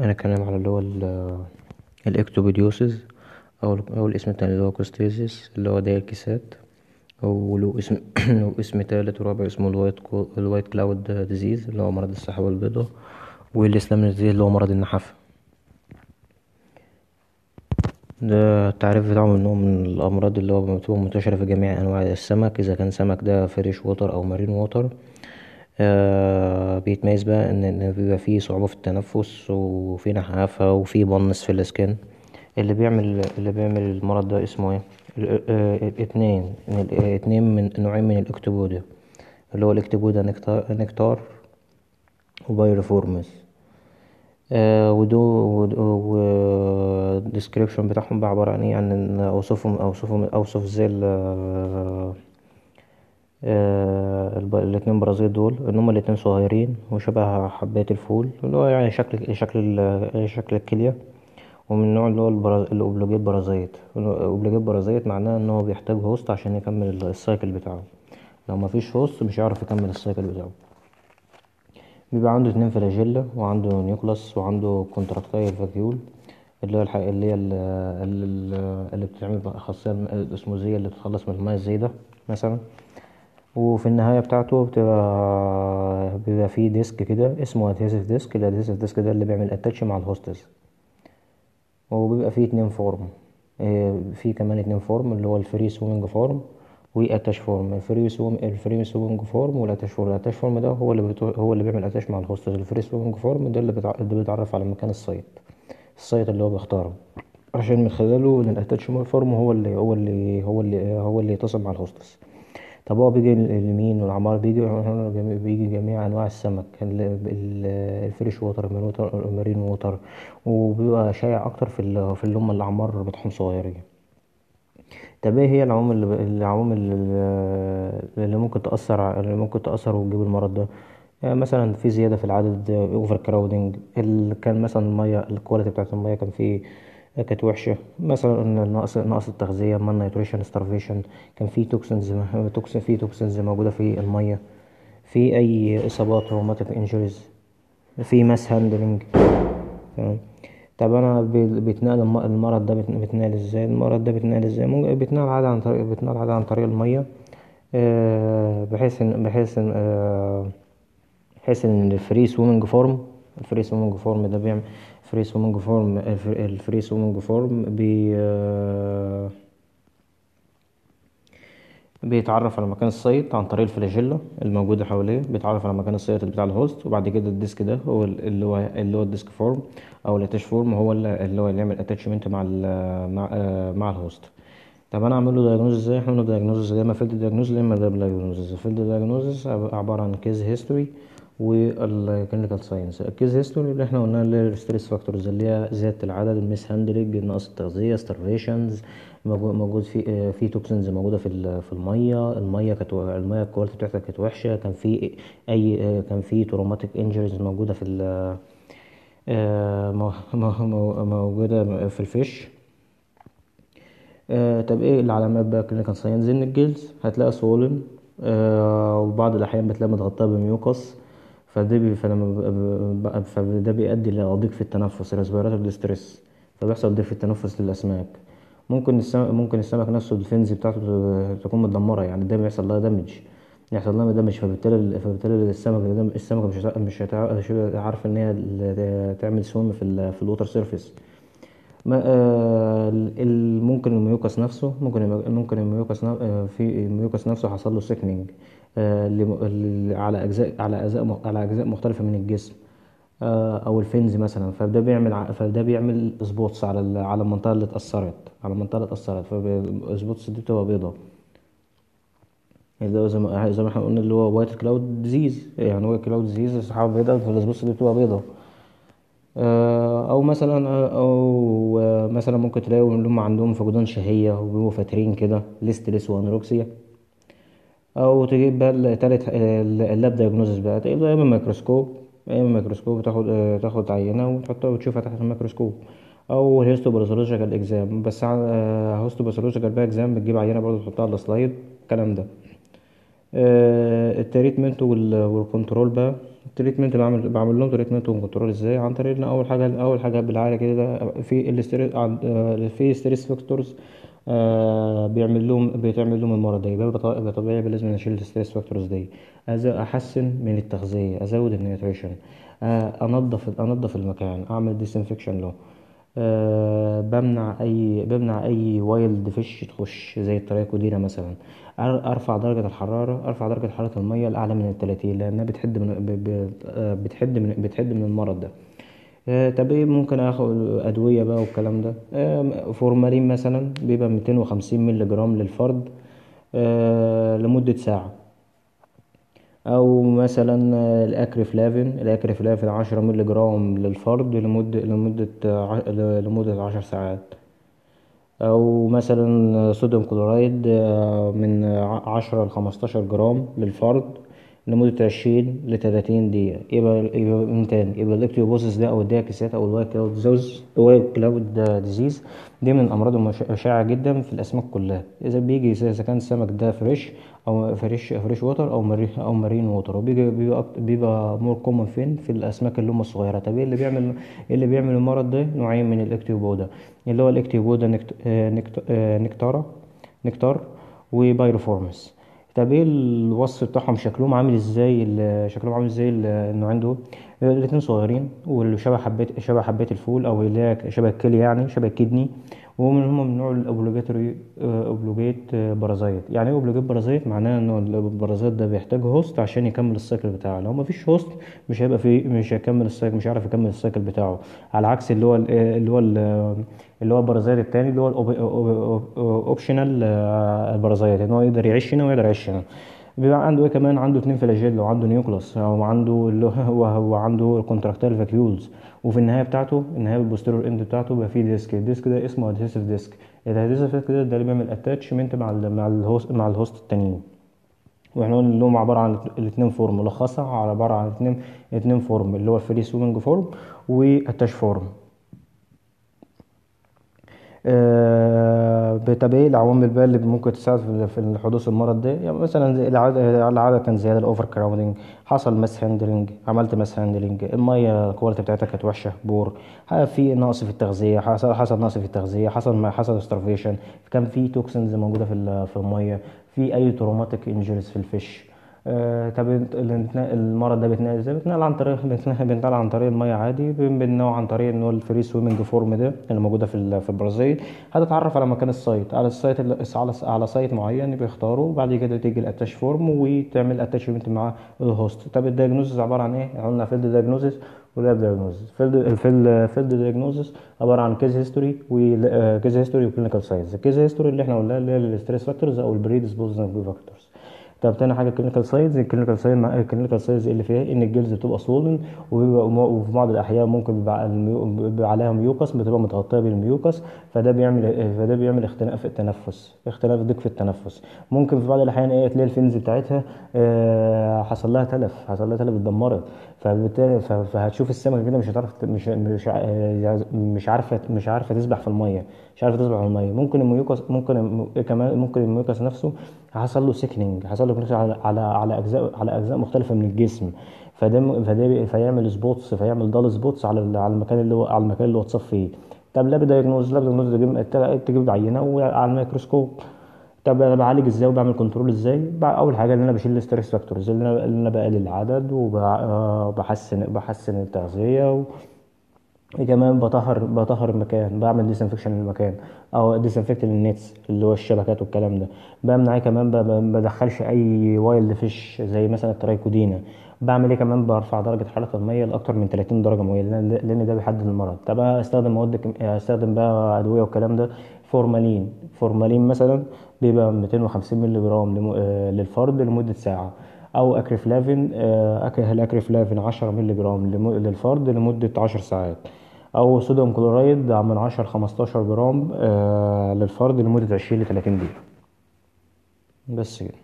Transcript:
هنتكلم على اللي هو ال ال ichthyobodosis أو أو الاسم التاني اللي هو costiasis اللي هو داير كيسات. وله اسم له اسم تالت ورابع اسمه ال white ال white cloud disease اللي هو مرض السحابة البيضاء وال slim disease اللي هو مرض النحافة ده التعريف بتاعهم إن هو من الأمراض اللي هو بتبقى منتشرة في جميع أنواع السمك إذا كان سمك ده fresh water أو marine water بيتميز بقى إن بيبقى فيه صعوبة في التنفس وفيه نحافة وفيه paleness في ال skin. اللي بيعمل اللي بيعمل المرض ده اسمه إيه؟ اتنين اتنين من نوعين من الإكتوبودا اللي هو الإكتوبودا نكتار وبايريفورمز ودو الديسكريبشن بتاعهم بقى عبارة عن إيه؟ عن أوصفهم أوصفهم أوصف إزاي الاتنين parasite دول إن هما الاتنين صغيرين وشبه حباية الفول اللي هو يعني شكل شكل شكل الكلية ومن النوع اللي هو ال obligate parasite ال obligate parasite معناه إن هو بيحتاج host عشان يكمل ال cycle بتاعه. لو مفيش host مش هيعرف يكمل ال cycle بتاعه. بيبقى عنده اتنين flagella وعنده nucleus وعنده contractile vacuole اللي هي. اللي هي اللي بتعمل خاصية الأسموزية اللي بتتخلص من المياه الزايدة مثلا. وفي النهاية بتاعته بتبقى بيبقى فيه disc كده اسمه adhesive disc ال adhesive disc ده اللي بيعمل attach مع ال hosts وبيبقى فيه اتنين form في كمان اتنين فورم اللي هو الفري سوينج فورم واتاش فورم الفري سوينج الفري سوينج فورم والاتاش فورم الاتاش فورم ده هو اللي بتو... هو اللي بيعمل attach مع ال hosts ال free swimming form ده اللي, بتع... اللي بيتعرف على مكان ال site ال site اللي هو بيختاره. عشان من خلاله إن ال attach form هو اللي هو اللي هو اللي هو اللي يتصل مع ال hosts طب هو بيجي لمين والعمار بيجي بيجي جميع أنواع السمك ال fresh water ال marine water وبيبقى شائع أكتر في في اللي هم الأعمار بتاعهم صغيرين. طب إيه هي العوامل العوامل اللي ممكن تأثر اللي ممكن تأثر وتجيب المرض ده؟ يعني مثلا في زيادة في العدد over crowding كان مثلا المية ال quality بتاعت المية كان في كانت وحشة مثلا نقص نقص التغذية malnutrition starvation كان في toxins toxin في toxins موجودة في المية. في أي إصابات traumatic injuries في mishandling تمام؟ طب أنا بيتنقل المرض ده بيتنقل إزاي؟ المرض ده بيتنقل إزاي؟ بيتنقل عادي عن طريق بيتنقل عادي عن طريق المية. بحيث إن بحيث إن بحيث إن ال free swimming form ال free swimming form ده بيعمل free swimming form ال free swimming form بي بيتعرف على مكان ال site عن طريق ال flagella الموجودة حواليه بيتعرف على مكان ال site بتاع ال host وبعد كده ال disc ده هو اللي هو اللي هو ال disc form أو ال attach form هو اللي هو اللي يعمل attachment مع مع مع ال host. طب أنا اعمل له diagnose إزاي؟ إحنا له diagnose يا اما field diagnose يا اما lab diagnose ال field diagnose عبارة عن case history وال clinical signs ال case history اللي إحنا قلنا اللي هي ال stress factors اللي هي زيادة العدد ال mishandling نقص التغذية starvation موجود في في toxins موجودة في في المية. المية كانت المية ال quality بتاعتها كانت وحشة. كان في أي كان في traumatic injuries موجودة في موجودة في ال fish. طب إيه العلامات بقى clinical signs إن الجلد هتلاقي swollen وبعض الأحيان بتلاقي متغطاة ب mucus فده بي فلما فده بيؤدي لضيق في التنفس respiratory distress فبيحصل ضيق في التنفس للأسماك. ممكن السمك ممكن السمك نفسه ال fins بتاعته تكون متدمرة يعني ده بيحصل لها damage يحصل لها damage فبالتالي فبالتالي السمك السمكه مش مش هتعرف إن هي تعمل swim في في ال water surface ممكن ال mucus نفسه ممكن ممكن ال mucus في ال mucus نفسه حصل له thickening على اجزاء على أجزاء على أجزاء مختلفة من الجسم أو ال fins مثلا. فده بيعمل فده بيعمل spots على على المنطقة اللي اتأثرت على المنطقة اللي اتأثرت. فال spots دي بتبقى بيضة. زي ما زي ما إحنا قلنا اللي هو white cloud disease يعني white cloud disease السحابه بيضاء فال spots دي بتبقى بيضة. أو مثلا أو مثلا ممكن تلاقوا ان هم عندهم فقدان شهية وبيبقوا فاترين كده listless و anorexia. أو تجيب بقى تالت ال lab diagnosis بقى. تجيب يا اما ميكروسكوب. يا اما ميكروسكوب تاخد تاخد عينة وتحطها وتشوفها تحت الميكروسكوب. أو ال histopathological exam بس histopathological بقى exam بتجيب عينة برضه تحطها على ال slide الكلام ده. ال treatment وال control بقى. ال treatment بعمل بعمل لهم treatment و control إزاي؟ عن طريق أول حاجة أول حاجة بالعاده كده في ال stress في stress factors بيعمل لهم بتعمل لهم المرض ده. يبقى طبيعي لازم أشيل ال stress factors دي. أحسن من التغذية. أزود ال nutrition انضف انضف المكان. أعمل disinfection له. بمنع اي بمنع أي wild fish تخش زي ال trichodina مثلا. أرفع درجة الحرارة. أرفع درجة حرارة المية لاعلى من التلاتين لأنها بتحد من بتحد من بتحد من المرض ده. آه، طب إيه ممكن آخد أدوية بقى والكلام ده؟ آه، فورمالين مثلا بيبقى 250 مللي جرام للتر آه، لمدة ساعة. أو مثلا ال acriflavine ال acriflavine 10 مللي جرام للتر لمدة لمدة لمدة 10 ساعات. أو مثلا sodium chloride من عشرة لخمستاشر جرام للتر. لمدة عشرين لتلاتين دقيقة. يبقى يبقى من تاني. يبقى ال Ichthyobodosis ده أو الدياكسات أو ال white cloud disease ال white cloud disease دي من الامراض الشائعة جدا في الأسماك كلها. إذا بيجي اذا كان السمك ده fresh أو fresh fresh water أو مري أو marine water وبيجي بيبقى بيبقى more common فين؟ في الأسماك اللي هم الصغيرة. طب إيه اللي بيعمل إيه اللي بيعمل المرض ده؟ نوعين من ال Ichthyobodo اللي هو ال Ichthyobodo nec... آه، nec... آه، necator necator و pyriformis. طب إيه الوصف بتاعهم؟ شكلهم عامل إزاي شكلهم عامل إزاي ال- النوعين دول؟ الاتنين صغيرين واللي شبه حبات شبه حبات الفول أو اللي شبه الكلي يعني شبه ال kidney. وهم هم من نوع ال obligatory obligate parasite. يعني إيه obligate parasite؟ معناه ان ال parasite ده بيحتاج host عشان يكمل ال cycle بتاعه. لو مفيش host مش هيبقى في مش هيكمل ال cycle مش هيعرف يكمل ال cycle بتاعه. على عكس اللي هو ال- اللي هو ال- اللي هو ال parasite التاني اللي هو ال optional ال parasite إن هو يقدر يعيش هنا ويقدر يعيش هنا. بيبقى عنده إيه كمان؟ عنده اتنين flagella وعنده nucleus أو عنده ال contractile vacuoles وفي النهاية بتاعته النهاية ال posterior end بتاعته بيبقى فيه disc ال disc ده اسمه adhesive disc ال adhesive disc ده, اللي بيعمل attachment مع ال مع ال host مع ال host التانيين. وإحنا قلنا اللي هم عبارة عن الاثنين form ملخصة على عبارة عن اثنين اثنين form اللي هو ال free swimming form وال attached form آه، إيه العوامل بقى اللي ممكن تساعد في حدوث المرض ده يعني مثلا العادة كان زيادة ال overcrowding حصل mishandling عملت mishandling المية ال quality بتاعتها كانت وحشة poor. في نقص في التغذية حصل حصل نقص في التغذية حصل حصل starvation. كان في toxins موجودة في ال- في المية. في أي traumatic injuries في ال fish. آه، طب المرض ده بيتنقل إزاي؟ بيتنقل عن طريق بيتنقل عن طريق المية عادي بينه عن طريق ان هو ال free swimming form ده اللي موجودة في في ال parasite. هتتعرف على مكان ال site على ال site على site معين بيختاره وبعد كده تيجي ال attached form وتعمل attachment مع ال host طب ال diagnosis عبارة عن إيه؟ قلنا field diagnosis و lab diagnosis field field diagnosis عبارة عن case history و case history و clinical signs ال case history اللي إحنا قلناها اللي هي ال stress factors أو ال predisposing factors طب تاني حاجة ال clinical signs ال clinical signs ال clinical signs اللي فيها إن الجلد بتبقى وبيبقى وفي بعض الأحيان ممكن بيبقى. بيبقى عليها mucus بتبقى متغطية بال mucus فده بيعمل فده بيعمل اختناق في التنفس اختلاف ضيق في التنفس ممكن في بعض الأحيان إيه تلاقي ال fins بتاعتها آه حصل لها تلف حصل لها تلف اتدمرت فبالتالي فهتشوف السمكه كده مش هتعرف مش مش آه، مش عارفة مش عارفة تسبح في المية مش عارفة تسبح في المية ممكن ال mucus ممكن كمان ممكن ال mucus نفسه حصل له thickening حصل له congestion على على اجزاء على أجزاء مختلفة من الجسم. فده فده فيعمل spots فيعمل dull spots على على المكان اللي هو على المكان اللي هو اتصاب فيه. طب lab diagnosis lab diagnosis تجيب عينة وعلى الميكروسكوب. طب أنا بعالج إزاي وبعمل control إزاي؟ أول حاجة إن أنا بشيل ال stress factors اللي أنا بقلل العدد وبحسن بحسن التغذية. كمان بطهر بطهر المكان بعمل disinfection للمكان أو disinfect لل nets اللي هو الشبكات والكلام ده. بمنع إيه كمان؟ ما بدخلش أي wild fish زي مثلا ال Trichodina. بعمل إيه كمان؟ برفع درجة حرارة المية لأكتر من 30 درجة مئويه لأن ده بيحد من المرض. طب أستخدم مواد أستخدم بقى أدوية والكلام ده formalin. formalin مثلا بيبقى 250 مللي جرام آه، للتر لمدة ساعة. أو acriflavine آه، أك- ال acriflavine 10 مللي جرام للفرد لمدة 10 ساعات. أو صوديوم كلورايد من 10 15 جرام آه، للفرد لمدة 20 ل 30 دقيقة. بس كده.